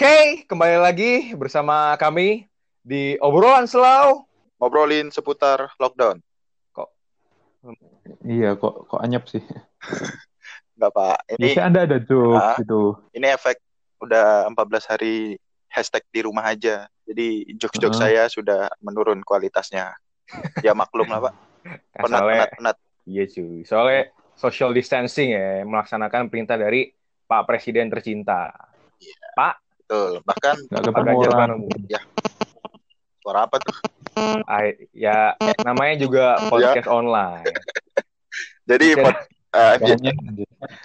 Oke, kembali lagi bersama kami di obrolan selau. ngobrolin seputar lockdown. Iya, kok kok anyep sih. Enggak, Pak. Ini Biasanya ada ada jokes Ah. gitu. ini efek udah 14 hari hashtag di rumah aja. Jadi jokes-jokes Heeh. saya sudah menurun kualitasnya. Ya maklum lah, Pak. Nah, Penat, soalnya, penat, penat. iya cuy. Soalnya social distancing ya, melaksanakan perintah dari Pak Presiden tercinta. Betul. Bahkan Nggak Ganjar orang. Pranowo. suara apa tuh? Ah, ya, namanya juga podcast online. Jadi pod, eh, FJ Kayaknya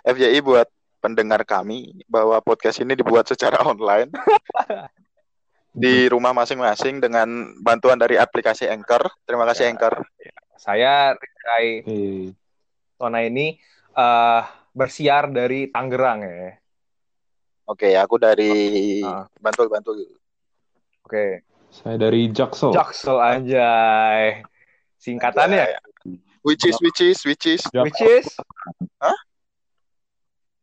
FJI buat pendengar kami bahwa podcast ini dibuat secara online di rumah masing-masing dengan bantuan dari aplikasi Anchor. Terima kasih Ya. Anchor. Saya Rizky Oke. Tona ini eh, bersiar dari Tangerang ya. Oke, aku dari Ah. Bantul-Bantul. Oke, Saya dari Jaksel. Jaksel anjay. Singkatannya, Which is, which is, which is. Jak- which is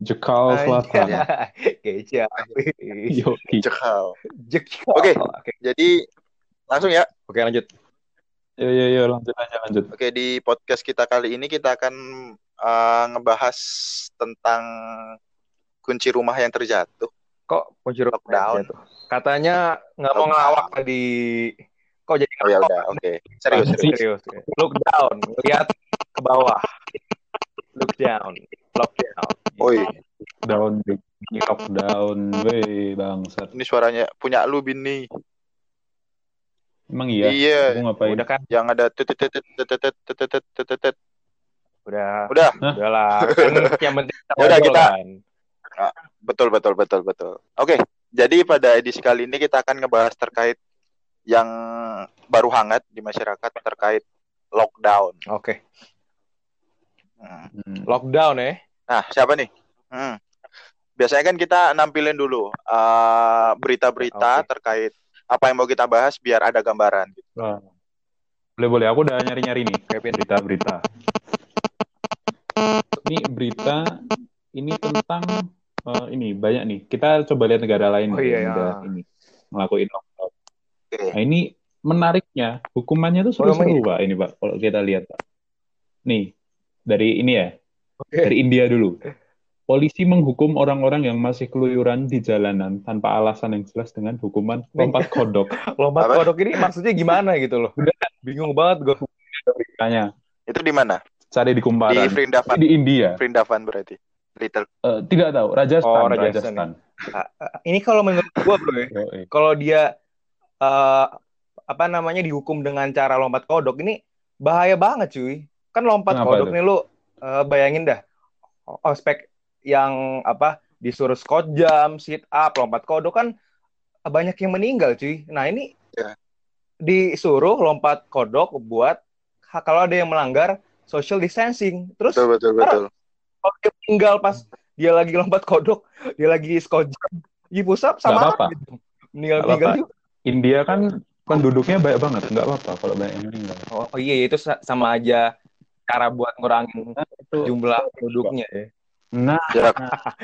Jekal Selatan. Jekal. Jekal. Oke. Oke, Jadi langsung ya. Oke, lanjut. yo, yo, yo, lanjut aja, lanjut. Oke, di podcast kita kali ini kita akan eh, ngebahas tentang kunci rumah yang terjatuh. Kok kunci rumah Lockdown. aja tuh? Katanya nggak mau Lockdown. ngelawak tadi. Kok jadi Oh ya udah, oke. Serius, Apaan serius. Serius. Look down, lihat ke bawah. Look down, look down. Oi, Down, ini lockdown, weh, bangsat. ini suaranya punya lu Bini. Emang iya? Iya. Aku ngapain? Udah kan, Yang ada tetetet tetetet tetetet tetetet. udah, Udah, udahlah. Kan yang penting kita Ya udah, kita- kan. Betul betul betul betul. Oke, jadi pada edisi kali ini kita akan ngebahas terkait yang baru hangat di masyarakat terkait lockdown. Oke, Hmm. Hmm. lockdown ya. Nah, siapa nih? Hmm. Biasanya kan kita nampilin dulu eh, berita-berita Oke. terkait apa yang mau kita bahas biar ada gambaran. Nah, Boleh, boleh. Aku udah nyari-nyari nih. Kevin. Berita-berita. Ini berita, ini tentang, eh, ini banyak nih. Kita coba lihat negara lain Oh, nih iya, yang ya. udah ini, ngelakuin lockdown. Oke. Nah, ini menariknya, hukumannya tuh seru-seru, Pak. Ini, Pak, kalau kita lihat, Pak. Nih, dari ini ya, Oke. dari India dulu. Polisi menghukum orang-orang yang masih keluyuran di jalanan tanpa alasan yang jelas dengan hukuman lompat kodok. Lompat Apa? kodok ini maksudnya gimana gitu loh? Bingung banget gue. Beritanya, Itu di mana? cari di Di kumparan. Vrindavan. Di India. Vrindavan berarti. Little. Eh, tidak tahu, Rajasthan, Oh, Rajasthan. Rajasthan. Ini kalau menurut gue bro ya, kalau dia eh, apa namanya dihukum dengan cara lompat kodok ini bahaya banget cuy. Kan lompat Kenapa kodok tuh? nih lu eh, bayangin dah ospek yang apa disuruh squat jam, sit up, lompat kodok kan banyak yang meninggal cuy. Nah ini Ya. disuruh lompat kodok buat kalau ada yang melanggar social distancing. Terus Betul betul betul. kalau dia meninggal pas dia lagi lompat kodok, dia lagi squat jam, di pusat sama apa-apa. gitu. Meninggal Nggak meninggal apa-apa. juga. India kan penduduknya banyak banget, nggak apa-apa kalau banyak yang meninggal. Oh, oh iya itu sa- sama aja cara buat ngurangin Itu jumlah penduduknya ya. Nah, Ya,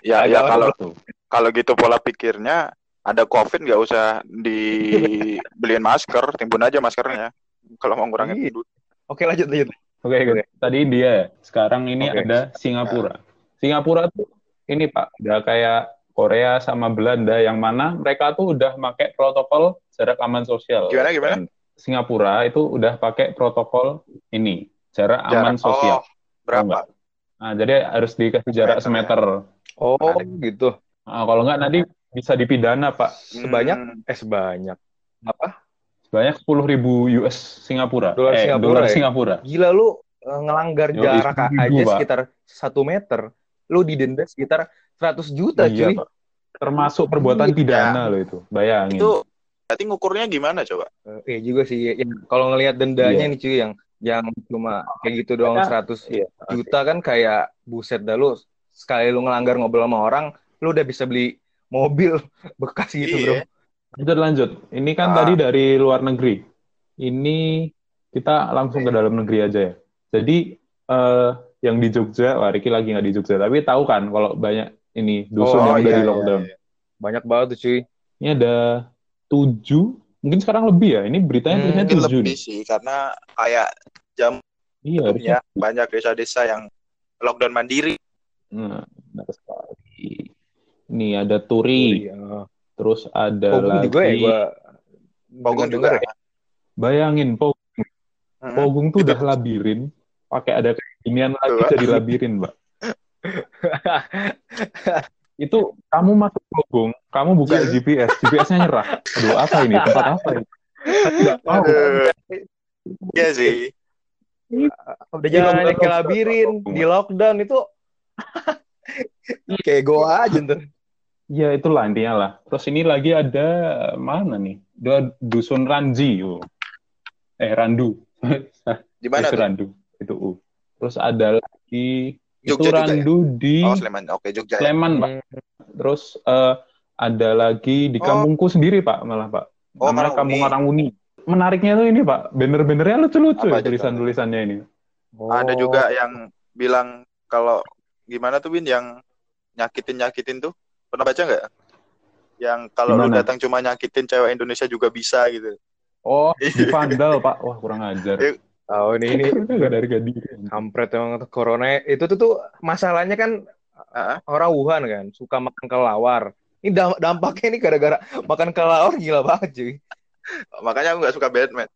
ya, ya Agak- kalau tuh. kalau gitu pola pikirnya ada COVID nggak usah dibeliin masker, timbun aja maskernya. Kalau mau ngurangin Iya. penduduk. Oke lanjut lanjut. Oke, Oke. tadi India ya. Sekarang ini Oke. ada Singapura. Singapura tuh ini Pak, udah kayak Korea sama Belanda yang mana mereka tuh udah pakai protokol jarak aman sosial. Gimana, gimana? Dan Singapura itu udah pakai protokol ini jarak, aman Jarak. sosial. Oh, berapa? Nah, jadi harus dikasih jarak Semeter. Oh Ada. gitu. Nah, kalau nggak nanti bisa dipidana Pak. Sebanyak Hmm, eh sebanyak apa? Sebanyak 10.000 US Singapura. Dolar eh, Singapura dolar ya? Singapura. Gila lu eh, ngelanggar Yoi, jarak aja sekitar satu meter. Lu didenda sekitar 100 juta Iya, cuy. Pak. Termasuk perbuatan Iya. pidana loh itu. Bayangin. itu berarti ngukurnya gimana coba? Eh, iya juga sih. Ya, kalau ngelihat dendanya Iya. nih cuy yang yang cuma kayak gitu doang Ya. 100 Iya. juta kan kayak buset dah lu sekali lu ngelanggar ngobrol sama orang lu udah bisa beli mobil bekas gitu bro Iya. Lanjut lanjut. Ini kan Ah. tadi dari luar negeri. Ini kita langsung ke dalam negeri aja ya. Jadi eh, yang di Jogja, wah Riki lagi nggak di Jogja, tapi tahu kan kalau banyak ini dusun Oh, yang udah iya, di iya, lockdown. iya. banyak banget tuh cuy Ini ada tujuh, mungkin sekarang lebih ya. Ini beritanya Hmm, tulisnya tujuh lebih nih. sih karena kayak jam Iya, sebelumnya banyak desa-desa yang lockdown mandiri. Nah, benar sekali. Ini ada Turi, Iya. terus ada Pogung juga ya lagi. gua dengar-dengar juga. ya. Bayangin, Pogung, Mm-mm. Pogung tuh udah labirin, pakai ada kekinian lagi Tuh, Pak. jadi labirin, Mbak. Itu kamu masuk Pogung, kamu buka Iya. GPS, GPS-nya nyerah. Aduh, apa ini? Tempat apa ini? Nggak tahu. Iya sih. Udah Di jalan lockdown, ke labirin, lockdown. di lockdown itu kayak gua aja ntar. Ya itulah intinya lah. Terus ini lagi ada mana nih? Dua dusun Ranji. Oh. Eh Randu. Di mana itu tuh? Randu. Itu U. Terus ada lagi itu Jogja ya? Randu di Oh, Sleman. Oke, Jogja. ya. Sleman, Pak. Terus eh, ada lagi di Oh. kampungku sendiri, Pak, malah, Pak. Oh, Namanya Kampung. Karanguni. Menariknya tuh ini, Pak. Banner-bannernya lucu-lucu ya, tulisan-tulisannya ini. Ada Oh. juga yang bilang kalau gimana tuh Win yang nyakitin-nyakitin tuh. Pernah baca nggak? Yang kalau lu datang cuma nyakitin cewek Indonesia juga bisa gitu. Oh, di Vandal, Pak. Wah, kurang ajar. Tahu nih ini Nggak dari diri. kampret emang tuh corona itu tuh tuh masalahnya kan Ah, orang Wuhan kan suka makan kelawar. Ini dam- dampaknya ini gara-gara makan kelawar gila banget cuy. makanya aku nggak suka Batman.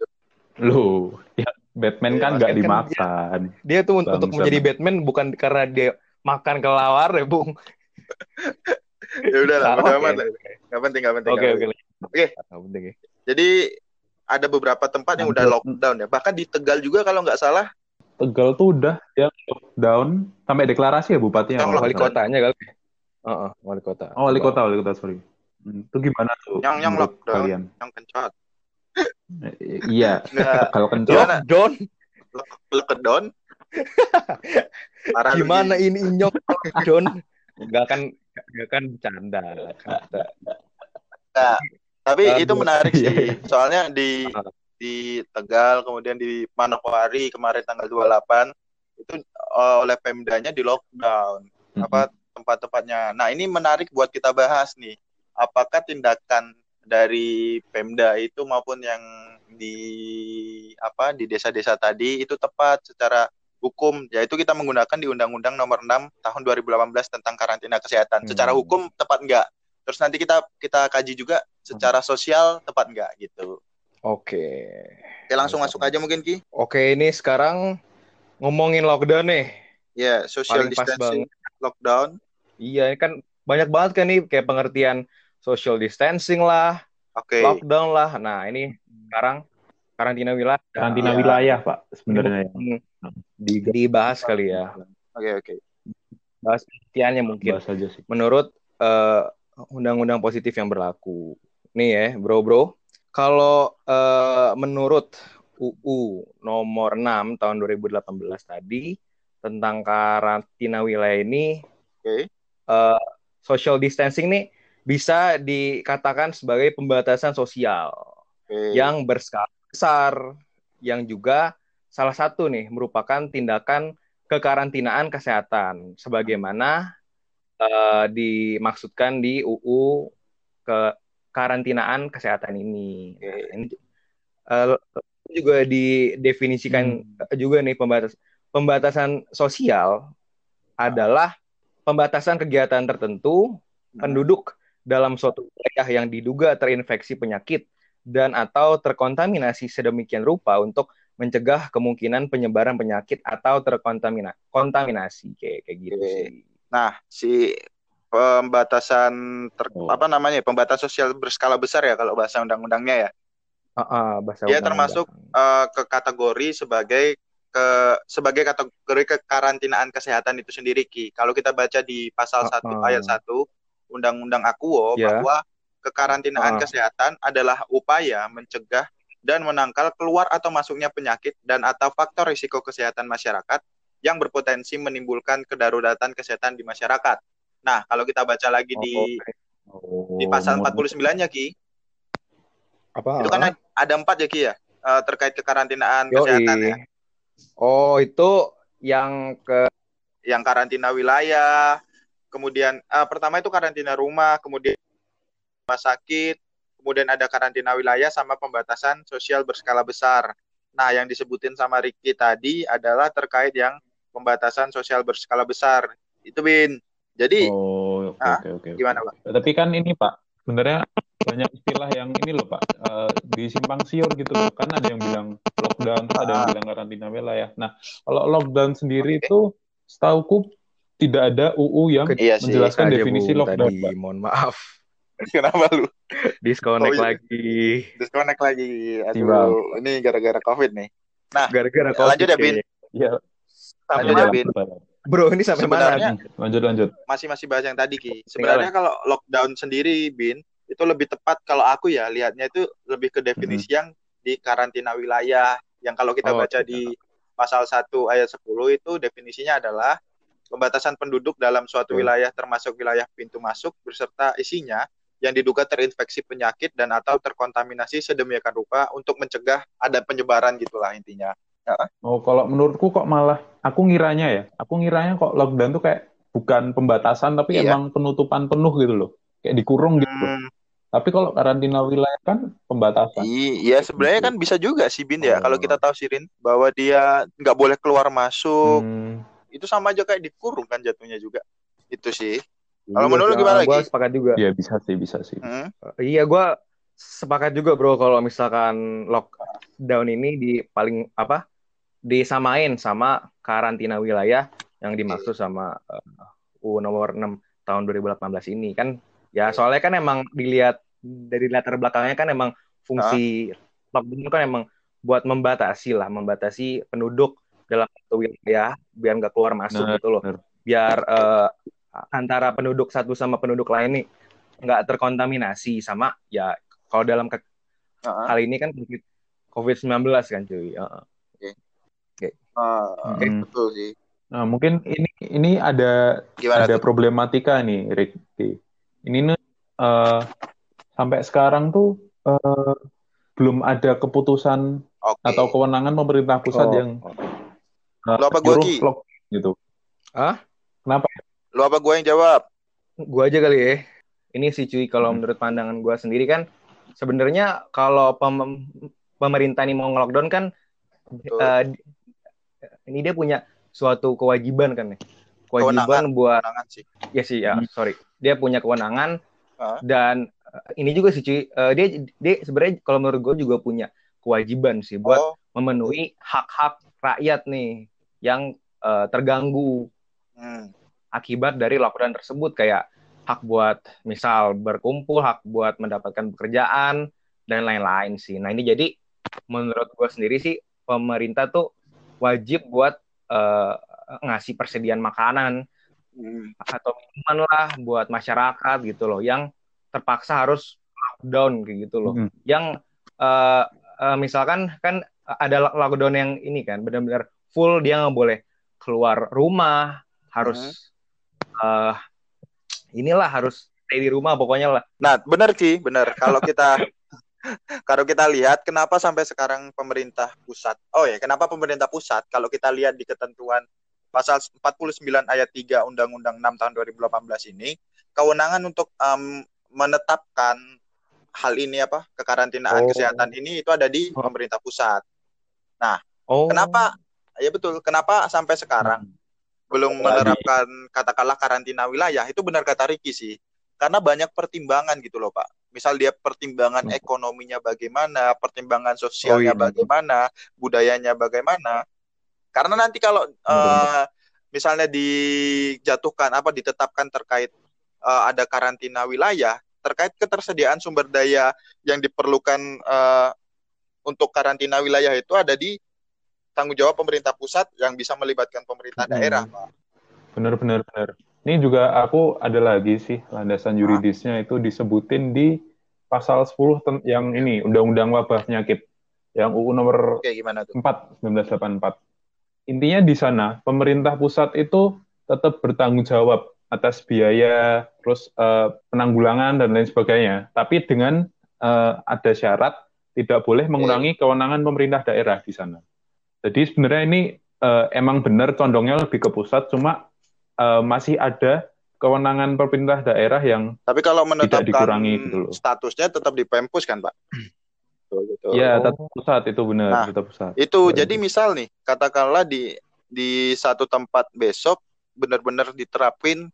Loh, ya Batman Iya, kan nggak kan dimakan. Dia tuh un- untuk Bangsa. menjadi Batman bukan karena dia makan kelawar ya, Bung. ya udah lah, Ah, bodo oke. amat lah. Nggak penting, nggak penting. Oke oke. Oke. Ya. Jadi ada beberapa tempat yang udah lockdown ya. Bahkan di Tegal juga kalau nggak salah. Tegal tuh udah yang lockdown sampai deklarasi ya bupatinya. Yang kalau Wali kotanya kali. Heeh, wali kota. Oh, wali kota, wali kota, sorry. Hmm, Itu gimana tuh Yang- yang lockdown. kalian? Yang kencot. Eh, Iya, Nggak. Tegal kencot. Gimana? Lockdown. Lockdown. Parah lu, Gimana Gi. ini inyok John? Enggak kan enggak kan bercanda. Nah, tapi Aduh. itu menarik Iya, sih. iya. Soalnya di Ah. di Tegal, kemudian di Manokwari kemarin tanggal 28 itu eh, oleh Pemdanya di lockdown apa tempat-tempatnya. Nah, ini menarik buat kita bahas nih. Apakah tindakan dari Pemda itu maupun yang di apa di desa-desa tadi itu tepat secara hukum yaitu kita menggunakan di Undang-Undang Nomor 6 Tahun 2018 tentang karantina kesehatan. Secara Hmm. hukum tepat enggak? Terus nanti kita kita kaji juga secara sosial tepat enggak gitu. Oke. Oke, langsung masuk aja mungkin Ki. Oke, ini sekarang ngomongin lockdown nih. Ya, social Paling distancing, lockdown. Iya, ini kan banyak banget kan nih kayak pengertian social distancing lah, Oke. lockdown lah. Nah, ini sekarang karantina wilayah. Karantina Iya. wilayah, Pak, sebenarnya. Hmm, Di dibahas kali ya. Oke, oke. Bahas pengertiannya mungkin. bahas aja sih. menurut eh, undang-undang positif yang berlaku. Nih ya, bro-bro. Kalau eh, menurut UU nomor 6 tahun 2018 tadi tentang karantina wilayah ini Oke. eh, social distancing nih bisa dikatakan sebagai pembatasan sosial Oke. yang berskala besar yang juga salah satu nih merupakan tindakan kekarantinaan kesehatan sebagaimana eh, dimaksudkan di UU ke karantinaan kesehatan ini. Oke. Ini eh, juga didefinisikan juga nih pembatas pembatasan sosial adalah pembatasan kegiatan tertentu penduduk dalam suatu wilayah yang diduga terinfeksi penyakit dan atau terkontaminasi sedemikian rupa untuk mencegah kemungkinan penyebaran penyakit atau terkontaminasi kontaminasi kayak kayak gitu Oke. sih. Nah, si pembatasan ter- Oh. apa namanya? Pembatasan sosial berskala besar ya kalau bahasa undang-undangnya ya. Ah, ah, bahasa Dia termasuk eh, ke kategori sebagai ke sebagai kategori kekarantinaan kesehatan itu sendiri Ki. Kalau kita baca di pasal 1 ah. ayat 1 Undang-Undang Akuo Ya. bahwa kekarantinaan Ah. kesehatan adalah upaya mencegah dan menangkal keluar atau masuknya penyakit dan atau faktor risiko kesehatan masyarakat yang berpotensi menimbulkan kedaruratan kesehatan di masyarakat. Nah, kalau kita baca lagi di Oh, di pasal mau- 49-nya Ki, apa? itu kan ada- empat ya Ki ya, eh, terkait kekarantinaan Yoi. kesehatan ya. Oh, itu yang ke yang karantina wilayah, kemudian eh, pertama itu karantina rumah, kemudian rumah sakit, kemudian ada karantina wilayah sama pembatasan sosial berskala besar. Nah, yang disebutin sama Ricky tadi adalah terkait yang pembatasan sosial berskala besar. Itu Bin. Jadi Oh, oke Nah, oke oke. gimana, Pak? Tapi kan ini Pak, sebenarnya banyak istilah yang ini loh Pak, eh, di simpang siur gitu loh. Kan ada yang bilang lockdown, terus ada yang Ah. bilang karantina wilayah. Nah, kalau lockdown sendiri Oke. itu setauku tidak ada UU yang Ke- Iya sih. menjelaskan Aja, definisi Bung, lockdown, tadi. Pak. Mohon maaf. Kenapa lu Disconnect Oh, iya. lagi. disconnect lagi? Aduh, ini gara-gara COVID nih. Gara-gara Ya, COVID lanjut ya, Bin. Iya, Sampai Lanjut ya, mana? Bin. Bro, ini sampai Sebenarnya- mana? lanjut lanjut. Masih masih bahas yang tadi Ki. Sebenarnya kalau lockdown sendiri, Bin, itu lebih tepat kalau aku ya lihatnya itu lebih ke definisi yang di karantina wilayah. Yang kalau kita Oh, baca iya. di pasal 1 ayat 10 itu definisinya adalah pembatasan penduduk dalam suatu wilayah termasuk wilayah pintu masuk beserta isinya yang diduga terinfeksi penyakit dan atau terkontaminasi sedemikian rupa untuk mencegah ada penyebaran gitulah intinya. Oh, kalau menurutku kok malah aku ngiranya ya, aku ngiranya kok lockdown tuh kayak bukan pembatasan tapi Iya. emang penutupan penuh gitu loh. Kayak dikurung gitu. Hmm, Tapi kalau karantina wilayah kan pembatasan. Iya, sebenarnya kan bisa juga sih Bin ya. Oh. Kalau kita tahu Sirin bahwa dia nggak boleh keluar masuk, Hmm, itu sama aja kayak dikurung kan jatuhnya juga. Itu sih. Iya Kalau menurut lu sih, gimana Gue lagi? sepakat juga. ya bisa sih, bisa sih. Hmm, Iya, gue sepakat juga bro kalau misalkan lockdown ini di paling apa disamain sama karantina wilayah yang dimaksud sama uh, UU nomor 6 tahun 2018 ini kan? Ya soalnya kan emang dilihat dari latar belakangnya kan emang fungsi lockdown itu kan emang buat membatasi lah membatasi penduduk dalam satu wilayah biar nggak keluar masuk Benar, gitu loh. biar uh, antara penduduk satu sama penduduk lain nih nggak terkontaminasi sama ya kalau dalam ke- uh-uh. kali ini kan COVID COVID-19 kan cuy. Heeh. Ah, Hmm. betul sih. Nah, mungkin ini ini ada Gimana ada tuh? problematika nih, Ricky. Ini nih eh, sampai sekarang tuh eh, belum ada keputusan Oke. atau kewenangan pemerintah pusat Oh. yang eh, Lu apa Ki? lock gitu. Hah? Kenapa? Lu apa gua yang jawab? Gua aja kali ya. Ini sih cuy kalau Hmm. menurut pandangan gua sendiri kan sebenarnya kalau pem- pemerintah ini mau nge-lockdown kan Betul. eh, di- ini dia punya suatu kewajiban kan nih. Kewajiban buat Kewenangan sih. ya sih ya, Hmm. sorry. Dia punya kewenangan Hah? dan eh, ini juga sih cuy eh, dia dia sebenarnya kalau menurut gue juga punya kewajiban sih buat Oh, memenuhi hak-hak rakyat nih yang eh, terganggu hmm. akibat dari lockdown tersebut kayak hak buat misal berkumpul, hak buat mendapatkan pekerjaan dan lain-lain sih. Nah ini jadi menurut gue sendiri sih pemerintah tuh wajib buat eh, ngasih persediaan makanan Hmm. atau minuman lah buat masyarakat gitu loh yang terpaksa harus lockdown kayak gitu loh. Mm. Yang eh, eh, misalkan kan ada lockdown yang ini kan benar-benar full dia nggak boleh keluar rumah, harus eh, inilah harus stay di rumah pokoknya lah. Nah, benar Ki, benar. Kalau kita kalau kita lihat kenapa sampai sekarang pemerintah pusat. Oh ya, kenapa pemerintah pusat kalau kita lihat di ketentuan pasal 49 ayat 3 Undang-Undang 6 tahun 2018 ini, kewenangan untuk em, menetapkan hal ini apa? kekarantinaan Oh. kesehatan ini itu ada di Oh. pemerintah pusat. Oh. Kenapa? Ya betul. Kenapa sampai sekarang belum Tadi. menerapkan katakanlah karantina wilayah itu benar kata Riki sih karena banyak pertimbangan gitu loh Pak misal dia pertimbangan Hmm. ekonominya bagaimana pertimbangan sosialnya Oh, iya. bagaimana budayanya bagaimana karena nanti kalau eh, misalnya dijatuhkan apa ditetapkan terkait eh, ada karantina wilayah terkait ketersediaan sumber daya yang diperlukan eh, untuk karantina wilayah itu ada di tanggung jawab pemerintah pusat yang bisa melibatkan pemerintah Hmm. daerah, Pak. Bener bener bener. Ini juga aku ada lagi sih landasan yuridisnya itu disebutin di pasal 10 ten- yang ini Undang-Undang Wabah Penyakit yang UU nomor Oke, gimana tuh? 4 1984. Intinya di sana pemerintah pusat itu tetap bertanggung jawab atas biaya terus eh, penanggulangan dan lain sebagainya, tapi dengan eh, ada syarat tidak boleh mengurangi kewenangan pemerintah daerah di sana. Jadi sebenarnya ini eh, emang benar condongnya lebih ke pusat, cuma eh, masih ada kewenangan pemerintah daerah yang Tapi kalau menetapkan dikurangi gitu loh. statusnya tetap di Pempus kan, Pak? Betul, betul. ya Oh. tetap pusat itu benar, Nah, tetap pusat. Itu Betul. jadi misal nih, katakanlah di di satu tempat besok benar-benar diterapin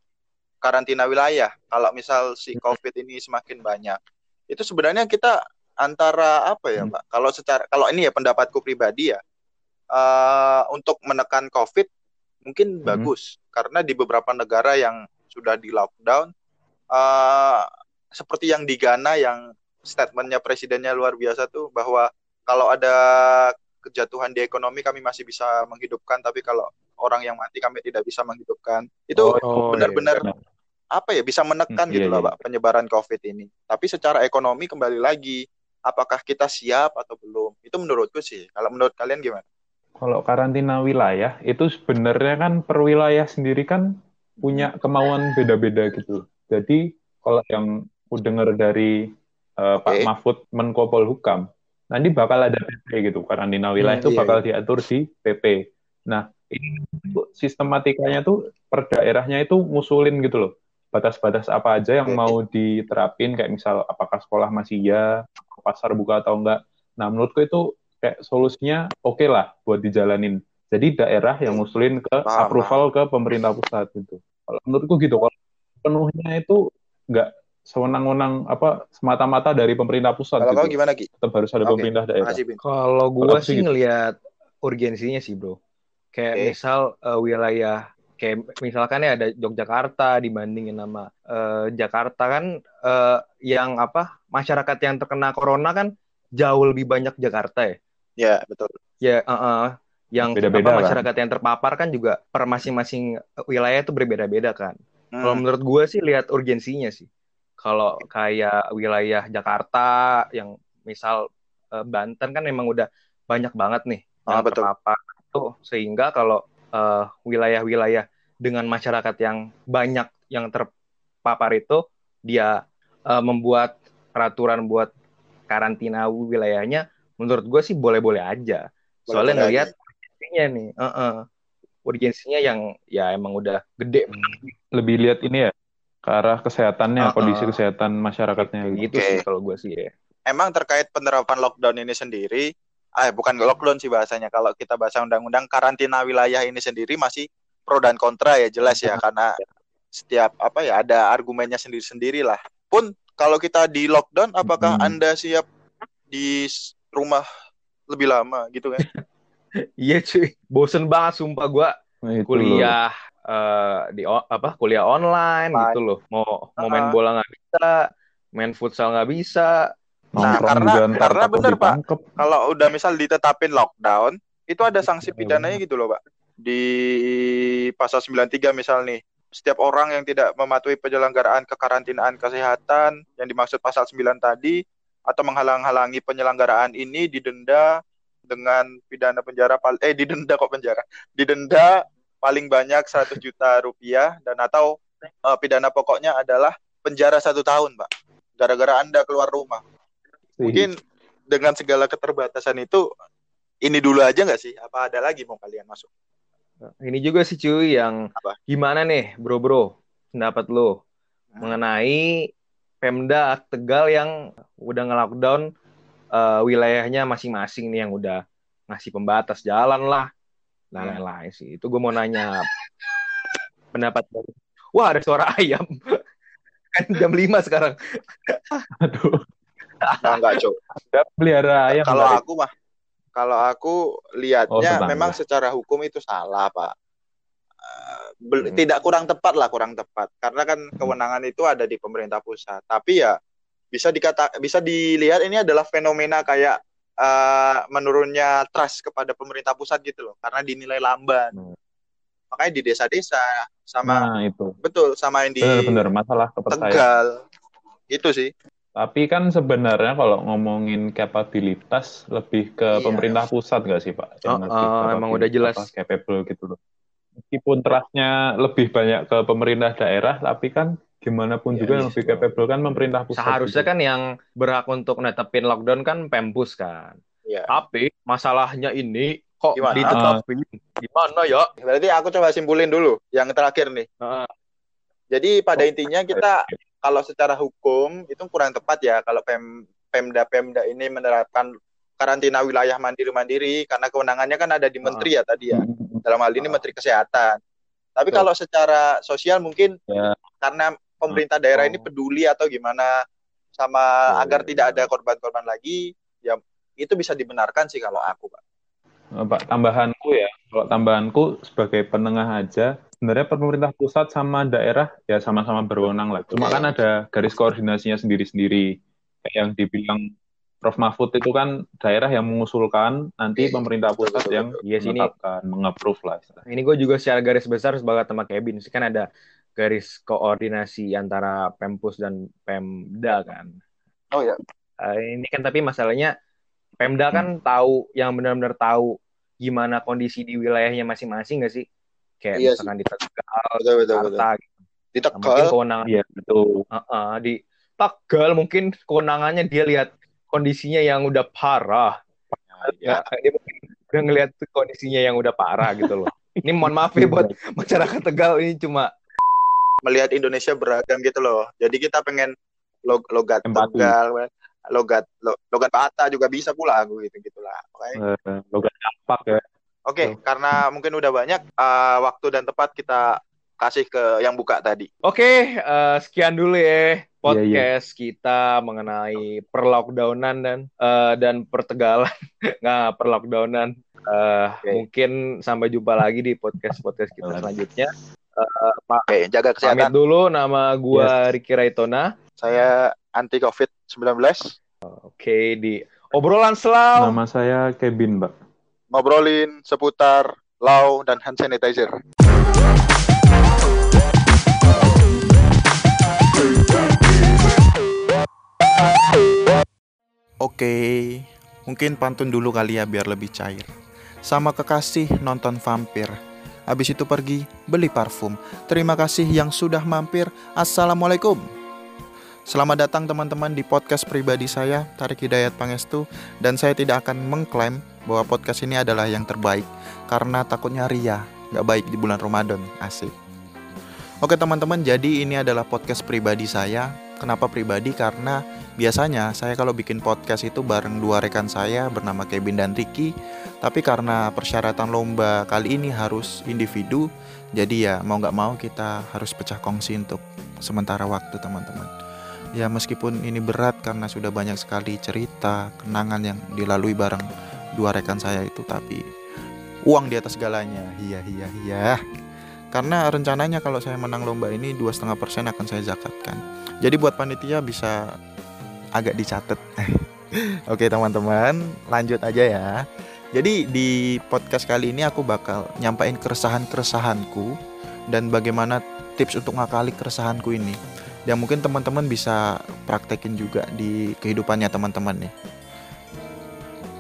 karantina wilayah. Kalau misal si COVID ini semakin banyak, itu sebenarnya kita antara apa ya, Hmm. Pak? Kalau secara kalau ini ya pendapatku pribadi ya, eh, untuk menekan COVID mungkin Hmm. bagus. Karena di beberapa negara yang sudah di lockdown, eh, seperti yang di Ghana yang statementnya presidennya luar biasa tuh bahwa kalau ada kejatuhan di ekonomi kami masih bisa menghidupkan. Tapi kalau orang yang mati kami tidak bisa menghidupkan. Itu Oh, benar-benar iya. apa ya bisa menekan Hmm, gitu iya, loh iya. pak penyebaran covid ini. Tapi secara ekonomi kembali lagi apakah kita siap atau belum? Itu menurutku sih. Kalau menurut kalian gimana Kalau karantina wilayah itu sebenarnya kan per wilayah sendiri kan punya kemauan beda-beda gitu. Jadi kalau yang aku dengar dari eh, Pak Oke. Mahfud Menko Polhukam, nanti bakal ada PP gitu. Karantina wilayah Hmm, itu iya, bakal diatur di PP. Nah, ini sistematikanya tuh per daerahnya itu ngusulin gitu loh. Batas-batas apa aja yang mau diterapin kayak misal apakah sekolah masih ya, pasar buka atau enggak. Nah, menurutku itu kayak solusinya oke lah buat dijalanin. Jadi daerah yang ngusulin ke Paham, approval ke pemerintah pusat gitu. Kalau menurutku gitu, kalau penuhnya itu nggak sewenang-wenang apa semata-mata dari pemerintah pusat kalau kau gitu. gimana Ki? Tetap harus ada Oke, pemerintah daerah. Kalau gua aku sih gitu. ngelihat urgensinya sih, Bro. Kayak Oke. misal eh, wilayah kayak misalkan ya ada Yogyakarta dibandingin sama eh, Jakarta kan eh, yang apa masyarakat yang terkena corona kan jauh lebih banyak Jakarta ya. Ya betul Ya, eh, eh, yang Beda-beda apa kan. masyarakat yang terpapar kan juga per masing-masing wilayah itu berbeda-beda kan. Kalau Hmm, menurut gue sih lihat urgensinya sih. Kalau kayak wilayah Jakarta yang misal eh, Banten kan memang udah banyak banget nih Ah, yang betul. terpapar tuh sehingga kalau eh, wilayah-wilayah dengan masyarakat yang banyak yang terpapar itu dia eh, membuat peraturan buat karantina wilayahnya menurut gue sih boleh-boleh aja. Soalnya Boleh-boleh ngelihat urgensinya nih, eh-eh. urgensinya yang ya emang udah gede Lebih lihat ini ya ke arah kesehatannya, Uh-uh. kondisi kesehatan masyarakatnya gitu. gitu sih kalau gue sih ya. emang terkait penerapan lockdown ini sendiri, ah bukan lockdown sih bahasanya. Kalau kita bahasa undang-undang karantina wilayah ini sendiri masih pro dan kontra ya jelas ya karena setiap apa ya ada argumennya sendiri-sendiri lah. Pun kalau kita di lockdown, apakah Hmm. anda siap di rumah lebih lama gitu kan? Iya cuy, bosen banget sumpah gue Nah, loh. kuliah eh, di apa kuliah online Fine. gitu loh. Mau mau main Uh-uh. bola nggak bisa, main futsal nggak bisa. Nah, Nongkrong karena- karena bener, Pak. Kalau udah misal ditetapin lockdown, itu ada sanksi Iya, pidananya gitu loh, Pak. Di pasal 93 misal nih, setiap orang yang tidak mematuhi penyelenggaraan kekarantinaan kesehatan yang dimaksud pasal 9 tadi atau menghalang-halangi penyelenggaraan ini didenda dengan pidana penjara eh didenda kok penjara. Didenda paling banyak 100 juta rupiah dan atau eh, pidana pokoknya adalah penjara satu tahun, Pak. Gara-gara Anda keluar rumah mungkin dengan segala keterbatasan itu ini dulu aja nggak sih? Apa ada lagi mau kalian masuk? Ini juga sih cuy yang Apa? gimana nih bro bro pendapat lo Hmm. mengenai Pemda Tegal yang udah nge-lockdown eh, wilayahnya masing-masing nih yang udah ngasih pembatas jalan lah nah Hmm. lain-lain sih itu gue mau nanya pendapat dari wah ada suara ayam kan jam 5 sekarang Aduh, Nah, enggak, Cok. ada pelihara ayam Kalau aku mah, kalau aku Oh, lihatnya tetangga. memang secara hukum itu salah, Pak. Eh, Hmm. Tidak kurang tepat lah, kurang tepat. Karena kan kewenangan itu ada di pemerintah pusat. Tapi ya bisa dikata bisa dilihat ini adalah fenomena kayak eh, menurunnya trust kepada pemerintah pusat gitu loh. Karena dinilai lamban. Hmm. Makanya di desa-desa sama Nah, itu. betul sama yang di Benar-benar masalah kepercayaan. Tegal. Itu sih. Tapi kan sebenarnya kalau ngomongin kapabilitas lebih ke Iya. pemerintah pusat nggak sih Pak? Oh, lebih oh, capable- emang udah jelas. apa, capable gitu loh. Meskipun trustnya lebih banyak ke pemerintah daerah, tapi kan gimana pun Iya, juga yang lebih capable kan pemerintah pusat. seharusnya gitu. kan yang berhak untuk netepin lockdown kan Pempus kan Iya. tapi masalahnya ini kok Gimana? ditetapin gimana ya Berarti aku coba simpulin dulu yang terakhir nih. Heeh. Jadi pada intinya kita kalau secara hukum itu kurang tepat ya kalau Pem, Pemda-Pemda ini menerapkan karantina wilayah mandiri-mandiri karena kewenangannya kan ada di menteri ya tadi ya. Dalam hal ini menteri kesehatan. Tapi kalau secara sosial mungkin ya. karena pemerintah daerah ini peduli atau gimana sama agar tidak ada korban-korban lagi, ya itu bisa dibenarkan sih kalau aku, Pak. Eh, Pak, tambahanku ya, kalau tambahanku sebagai penengah aja, sebenarnya pemerintah pusat sama daerah ya sama-sama berwenang lah. Cuma kan ada garis koordinasinya sendiri-sendiri. Kayak yang dibilang Prof Mahfud itu kan daerah yang mengusulkan, nanti pemerintah pusat betul, yang iya sini mengapprove lah. Ini gue juga secara garis besar sebagai sama Kevin, sih kan ada garis koordinasi antara Pempus dan Pemda kan. Oh ya. Uh, ini kan tapi masalahnya Pemda kan hmm. tahu yang benar-benar tahu gimana kondisi di wilayahnya masing-masing nggak sih? Kayak iya misalkan sih. di Tegal, betul, betul, Jakarta, betul. Gitu. Di Tegal. Mungkin kewenangan, iya betul. Uh -uh, di Tegal mungkin kewenangannya dia lihat kondisinya yang udah parah. Ya, dia mungkin udah ngelihat kondisinya yang udah parah gitu loh. Ini mohon maaf ya buat masyarakat Tegal ini cuma melihat Indonesia beragam gitu loh. Jadi kita pengen log logat Empati. Tegal, logat logat Bata juga bisa pula aku gitu gitulah. Okay. Uh, eh, logat apa ya. Oke, okay, karena mungkin udah banyak uh, waktu dan tempat kita kasih ke yang buka tadi. Oke, okay, uh, eh, sekian dulu ya podcast yeah, yeah. kita mengenai perlockdownan dan uh, dan pertegalan. Nggak perlockdownan. Uh, okay. mungkin sampai jumpa lagi di podcast podcast kita selanjutnya. Uh, Pak okay, jaga kesehatan. pamit dulu. Nama gua yes. Ricky Raitona. Saya anti covid 19 oke okay, di obrolan selau. Nama saya Kevin Mbak. Ngobrolin seputar law dan hand sanitizer Oke, mungkin pantun dulu kali ya biar lebih cair. Sama kekasih nonton vampir. Habis itu pergi beli parfum. Terima kasih yang sudah mampir. Assalamualaikum. Selamat datang teman-teman di podcast pribadi saya, Tarik Hidayat Pangestu. Dan saya tidak akan mengklaim bahwa podcast ini adalah yang terbaik. Karena takutnya ria, gak baik di bulan Ramadan. Asik. Oke teman-teman, jadi ini adalah podcast pribadi saya. Kenapa pribadi? Karena Biasanya saya kalau bikin podcast itu bareng dua rekan saya bernama Kevin dan Ricky. Tapi karena persyaratan lomba kali ini harus individu Jadi ya mau nggak mau kita harus pecah kongsi untuk sementara waktu teman-teman. Ya meskipun ini berat karena sudah banyak sekali cerita, kenangan yang dilalui bareng dua rekan saya itu Tapi uang di atas segalanya, iya iya iya karena rencananya kalau saya menang lomba ini dua setengah persen akan saya zakatkan. Jadi buat panitia bisa agak dicatat. Oke teman-teman, lanjut aja ya. Jadi di podcast kali ini aku bakal nyampain keresahan-keresahanku dan bagaimana tips untuk ngakali keresahanku ini. Dan mungkin teman-teman bisa praktekin juga di kehidupannya teman-teman nih.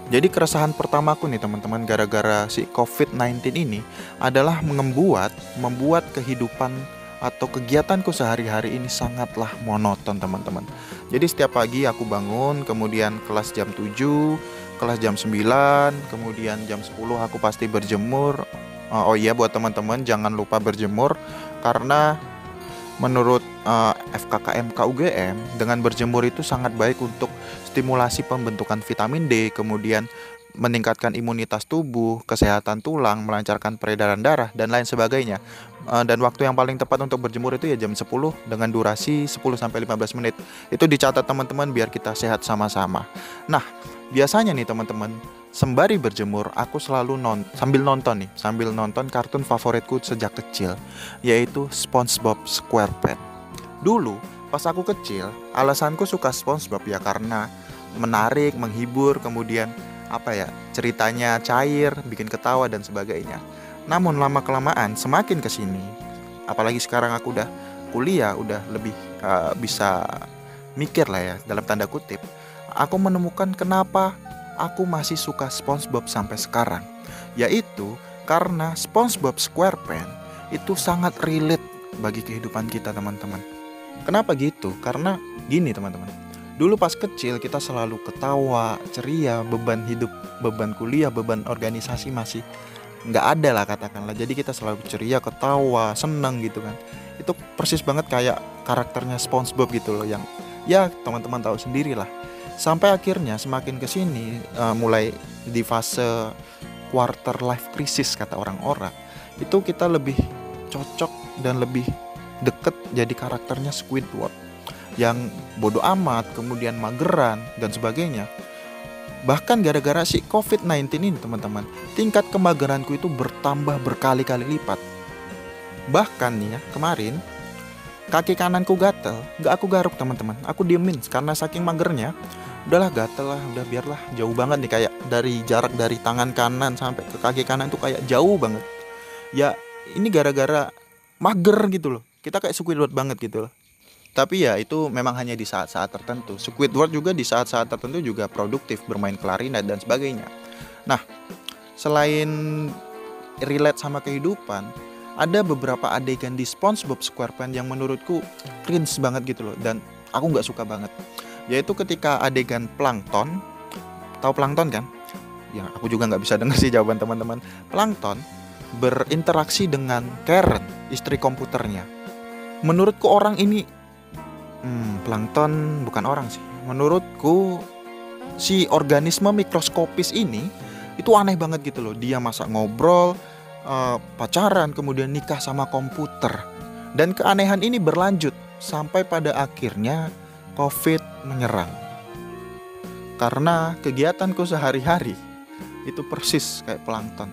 Jadi keresahan pertamaku nih teman-teman gara-gara si COVID-19 ini adalah membuat membuat kehidupan atau kegiatanku sehari-hari ini sangatlah monoton teman-teman. Jadi setiap pagi aku bangun, kemudian kelas jam 7, kelas jam 9, kemudian jam 10 aku pasti berjemur. Oh, oh iya buat teman-teman jangan lupa berjemur karena menurut uh, FKKM KUGM dengan berjemur itu sangat baik untuk stimulasi pembentukan vitamin D, kemudian meningkatkan imunitas tubuh, kesehatan tulang, melancarkan peredaran darah dan lain sebagainya. Eh, dan waktu yang paling tepat untuk berjemur itu ya jam 10 dengan durasi 10 sampai 15 menit. Itu dicatat teman-teman biar kita sehat sama-sama. Nah, biasanya nih teman-teman, sembari berjemur aku selalu non sambil nonton nih, sambil nonton kartun favoritku sejak kecil yaitu SpongeBob SquarePants. Dulu pas aku kecil, alasanku suka SpongeBob ya karena menarik, menghibur, kemudian apa ya ceritanya cair, bikin ketawa dan sebagainya. Namun lama kelamaan semakin ke sini, apalagi sekarang aku udah kuliah, udah lebih uh, bisa mikir lah ya dalam tanda kutip. Aku menemukan kenapa aku masih suka SpongeBob sampai sekarang, yaitu karena SpongeBob SquarePants itu sangat relate bagi kehidupan kita teman-teman. Kenapa gitu? Karena gini teman-teman Dulu pas kecil kita selalu ketawa, ceria, beban hidup, beban kuliah, beban organisasi masih nggak ada lah katakanlah. Jadi kita selalu ceria ketawa seneng gitu kan. Itu persis banget kayak karakternya SpongeBob gitu loh yang ya teman-teman tahu sendiri lah. Sampai akhirnya semakin ke sini uh, mulai di fase quarter life crisis kata orang-orang itu kita lebih cocok dan lebih deket jadi karakternya Squidward yang bodoh amat, kemudian mageran dan sebagainya. Bahkan gara-gara si COVID-19 ini teman-teman, tingkat kemageranku itu bertambah berkali-kali lipat. Bahkan nih ya, kemarin kaki kananku gatel, gak aku garuk teman-teman, aku diemin karena saking magernya. Udahlah gatel lah, udah biarlah jauh banget nih kayak dari jarak dari tangan kanan sampai ke kaki kanan tuh kayak jauh banget. Ya ini gara-gara mager gitu loh. Kita kayak Squidward banget gitu loh. Tapi ya itu memang hanya di saat-saat tertentu. Squidward juga di saat-saat tertentu juga produktif bermain klarinet dan sebagainya. Nah, selain relate sama kehidupan, ada beberapa adegan di SpongeBob SquarePants yang menurutku cringe banget gitu loh dan aku nggak suka banget. Yaitu ketika adegan plankton, tahu plankton kan? Ya aku juga nggak bisa dengar sih jawaban teman-teman. Plankton berinteraksi dengan Karen, istri komputernya. Menurutku orang ini Hmm, plankton bukan orang sih. Menurutku si organisme mikroskopis ini itu aneh banget gitu loh. Dia masa ngobrol, uh, pacaran, kemudian nikah sama komputer. Dan keanehan ini berlanjut sampai pada akhirnya COVID menyerang. Karena kegiatanku sehari-hari itu persis kayak plankton,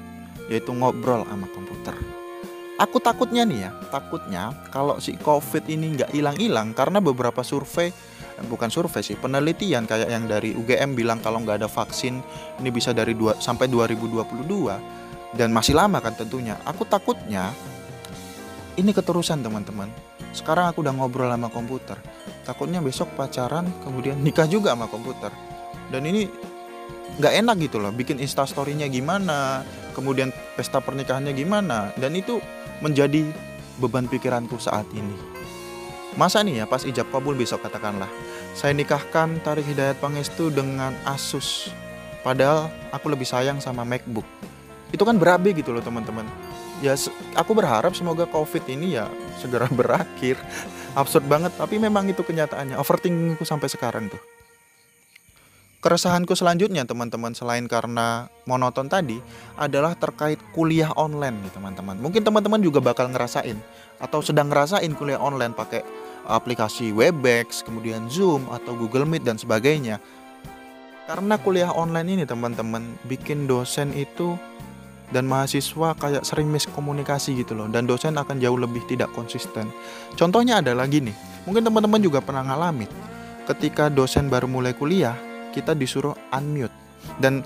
yaitu ngobrol sama komputer. Aku takutnya nih ya, takutnya kalau si COVID ini nggak hilang-hilang karena beberapa survei, eh, bukan survei sih, penelitian kayak yang dari UGM bilang kalau nggak ada vaksin ini bisa dari dua, sampai 2022 dan masih lama kan tentunya. Aku takutnya ini keterusan teman-teman. Sekarang aku udah ngobrol sama komputer, takutnya besok pacaran kemudian nikah juga sama komputer. Dan ini nggak enak gitu loh, bikin instastorynya gimana, kemudian pesta pernikahannya gimana, dan itu menjadi beban pikiranku saat ini. Masa nih ya pas ijab kabul besok katakanlah saya nikahkan Tarik Hidayat Pangestu dengan Asus padahal aku lebih sayang sama MacBook. Itu kan berabe gitu loh teman-teman. Ya aku berharap semoga Covid ini ya segera berakhir. Absurd banget tapi memang itu kenyataannya. Overthinkingku sampai sekarang tuh keresahanku selanjutnya teman-teman selain karena monoton tadi adalah terkait kuliah online nih teman-teman. Mungkin teman-teman juga bakal ngerasain atau sedang ngerasain kuliah online pakai aplikasi Webex, kemudian Zoom atau Google Meet dan sebagainya. Karena kuliah online ini teman-teman bikin dosen itu dan mahasiswa kayak sering miskomunikasi gitu loh dan dosen akan jauh lebih tidak konsisten. Contohnya adalah gini, mungkin teman-teman juga pernah ngalamin ketika dosen baru mulai kuliah kita disuruh unmute dan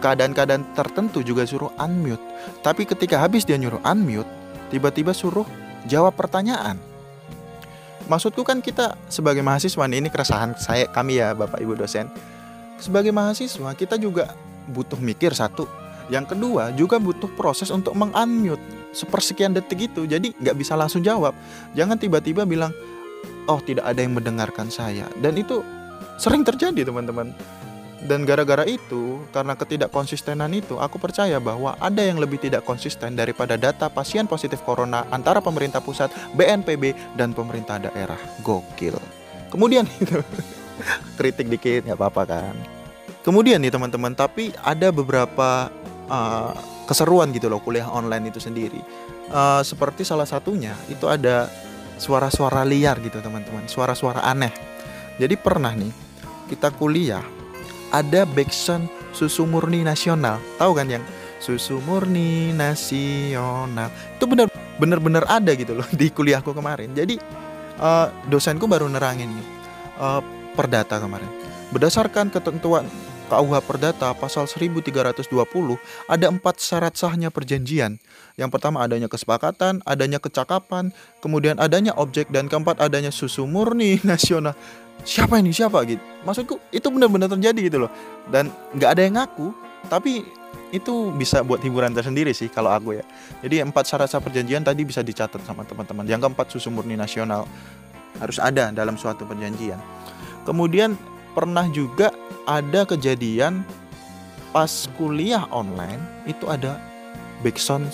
keadaan-keadaan tertentu juga suruh unmute. Tapi ketika habis dia nyuruh unmute, tiba-tiba suruh jawab pertanyaan. Maksudku kan kita sebagai mahasiswa ini keresahan saya kami ya Bapak Ibu dosen. Sebagai mahasiswa kita juga butuh mikir satu. Yang kedua juga butuh proses untuk mengunmute sepersekian detik itu. Jadi nggak bisa langsung jawab. Jangan tiba-tiba bilang, oh tidak ada yang mendengarkan saya. Dan itu sering terjadi teman-teman. Dan gara-gara itu karena ketidakkonsistenan itu aku percaya bahwa ada yang lebih tidak konsisten daripada data pasien positif corona antara pemerintah pusat BNPB dan pemerintah daerah. Gokil. Kemudian itu kritik dikit nggak apa-apa kan? Kemudian nih teman-teman tapi ada beberapa uh, keseruan gitu loh kuliah online itu sendiri. Uh, seperti salah satunya itu ada suara-suara liar gitu teman-teman. Suara-suara aneh jadi pernah nih kita kuliah ada backsound susu murni nasional. Tahu kan yang susu murni nasional? Itu benar benar-benar ada gitu loh di kuliahku kemarin. Jadi uh, dosenku baru nerangin nih uh, perdata kemarin. Berdasarkan ketentuan KUH Perdata pasal 1320 ada empat syarat sahnya perjanjian. Yang pertama adanya kesepakatan, adanya kecakapan, kemudian adanya objek dan keempat adanya susu murni nasional siapa ini? Siapa? Gitu. Maksudku itu benar-benar terjadi gitu loh. Dan nggak ada yang ngaku tapi itu bisa buat hiburan tersendiri sih kalau aku ya. Jadi empat syarat perjanjian tadi bisa dicatat sama teman-teman. Yang keempat susu murni nasional. Harus ada dalam suatu perjanjian. Kemudian pernah juga ada kejadian pas kuliah online itu ada backsound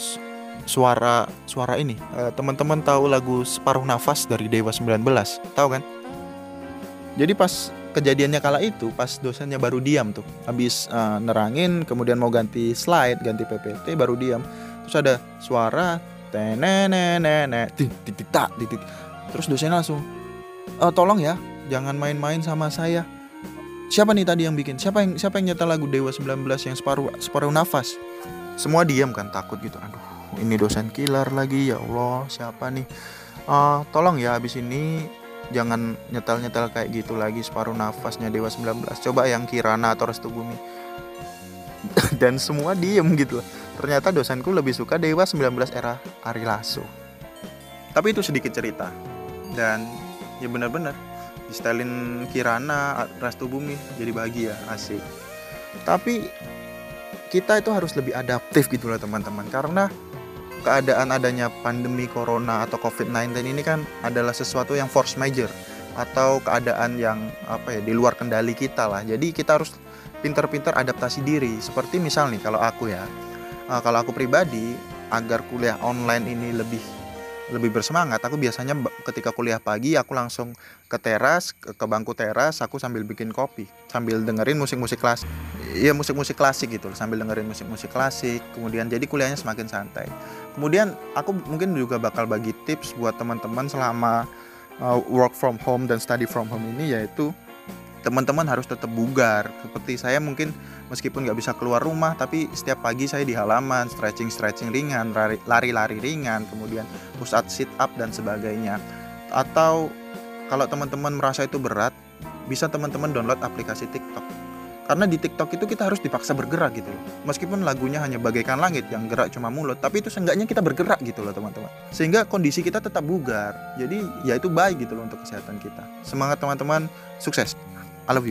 suara suara ini. Uh, teman-teman tahu lagu Separuh Nafas dari Dewa 19? Tahu kan? Jadi pas kejadiannya kala itu, pas dosennya baru diam tuh. Habis uh, nerangin, kemudian mau ganti slide, ganti PPT, baru diam. Terus ada suara tenenenene titik tak titik. Terus dosennya langsung, e, tolong ya, jangan main-main sama saya. Siapa nih tadi yang bikin? Siapa yang siapa yang nyetel lagu Dewa 19 yang separuh separuh nafas? Semua diam kan takut gitu. Aduh, ini dosen killer lagi ya Allah siapa nih uh, tolong ya abis ini jangan nyetel-nyetel kayak gitu lagi separuh nafasnya Dewa 19 coba yang Kirana atau Restu Bumi. Dan semua diem gitu ternyata dosenku lebih suka Dewa 19 era Ari Lasso. Tapi itu sedikit cerita. Dan ya benar-benar di stylin Kirana Restu Bumi jadi bahagia asik. Tapi kita itu harus lebih adaptif gitu loh teman-teman. Karena keadaan adanya pandemi corona atau COVID-19 ini kan adalah sesuatu yang force major atau keadaan yang apa ya di luar kendali kita lah. Jadi kita harus pinter-pinter adaptasi diri. Seperti misal nih kalau aku ya, uh, kalau aku pribadi agar kuliah online ini lebih lebih bersemangat, aku biasanya ketika kuliah pagi aku langsung ke teras, ke, bangku teras, aku sambil bikin kopi, sambil dengerin musik-musik klasik. Iya musik-musik klasik gitu, sambil dengerin musik-musik klasik. Kemudian jadi kuliahnya semakin santai kemudian aku mungkin juga bakal bagi tips buat teman-teman selama uh, work from home dan study from home ini yaitu teman-teman harus tetap bugar seperti saya mungkin meskipun nggak bisa keluar rumah tapi setiap pagi saya di halaman stretching stretching ringan lari-lari ringan kemudian push up sit up dan sebagainya atau kalau teman-teman merasa itu berat bisa teman-teman download aplikasi TikTok karena di TikTok itu kita harus dipaksa bergerak gitu loh. Meskipun lagunya hanya bagaikan langit yang gerak cuma mulut, tapi itu seenggaknya kita bergerak gitu loh teman-teman. Sehingga kondisi kita tetap bugar. Jadi ya itu baik gitu loh untuk kesehatan kita. Semangat teman-teman, sukses. I.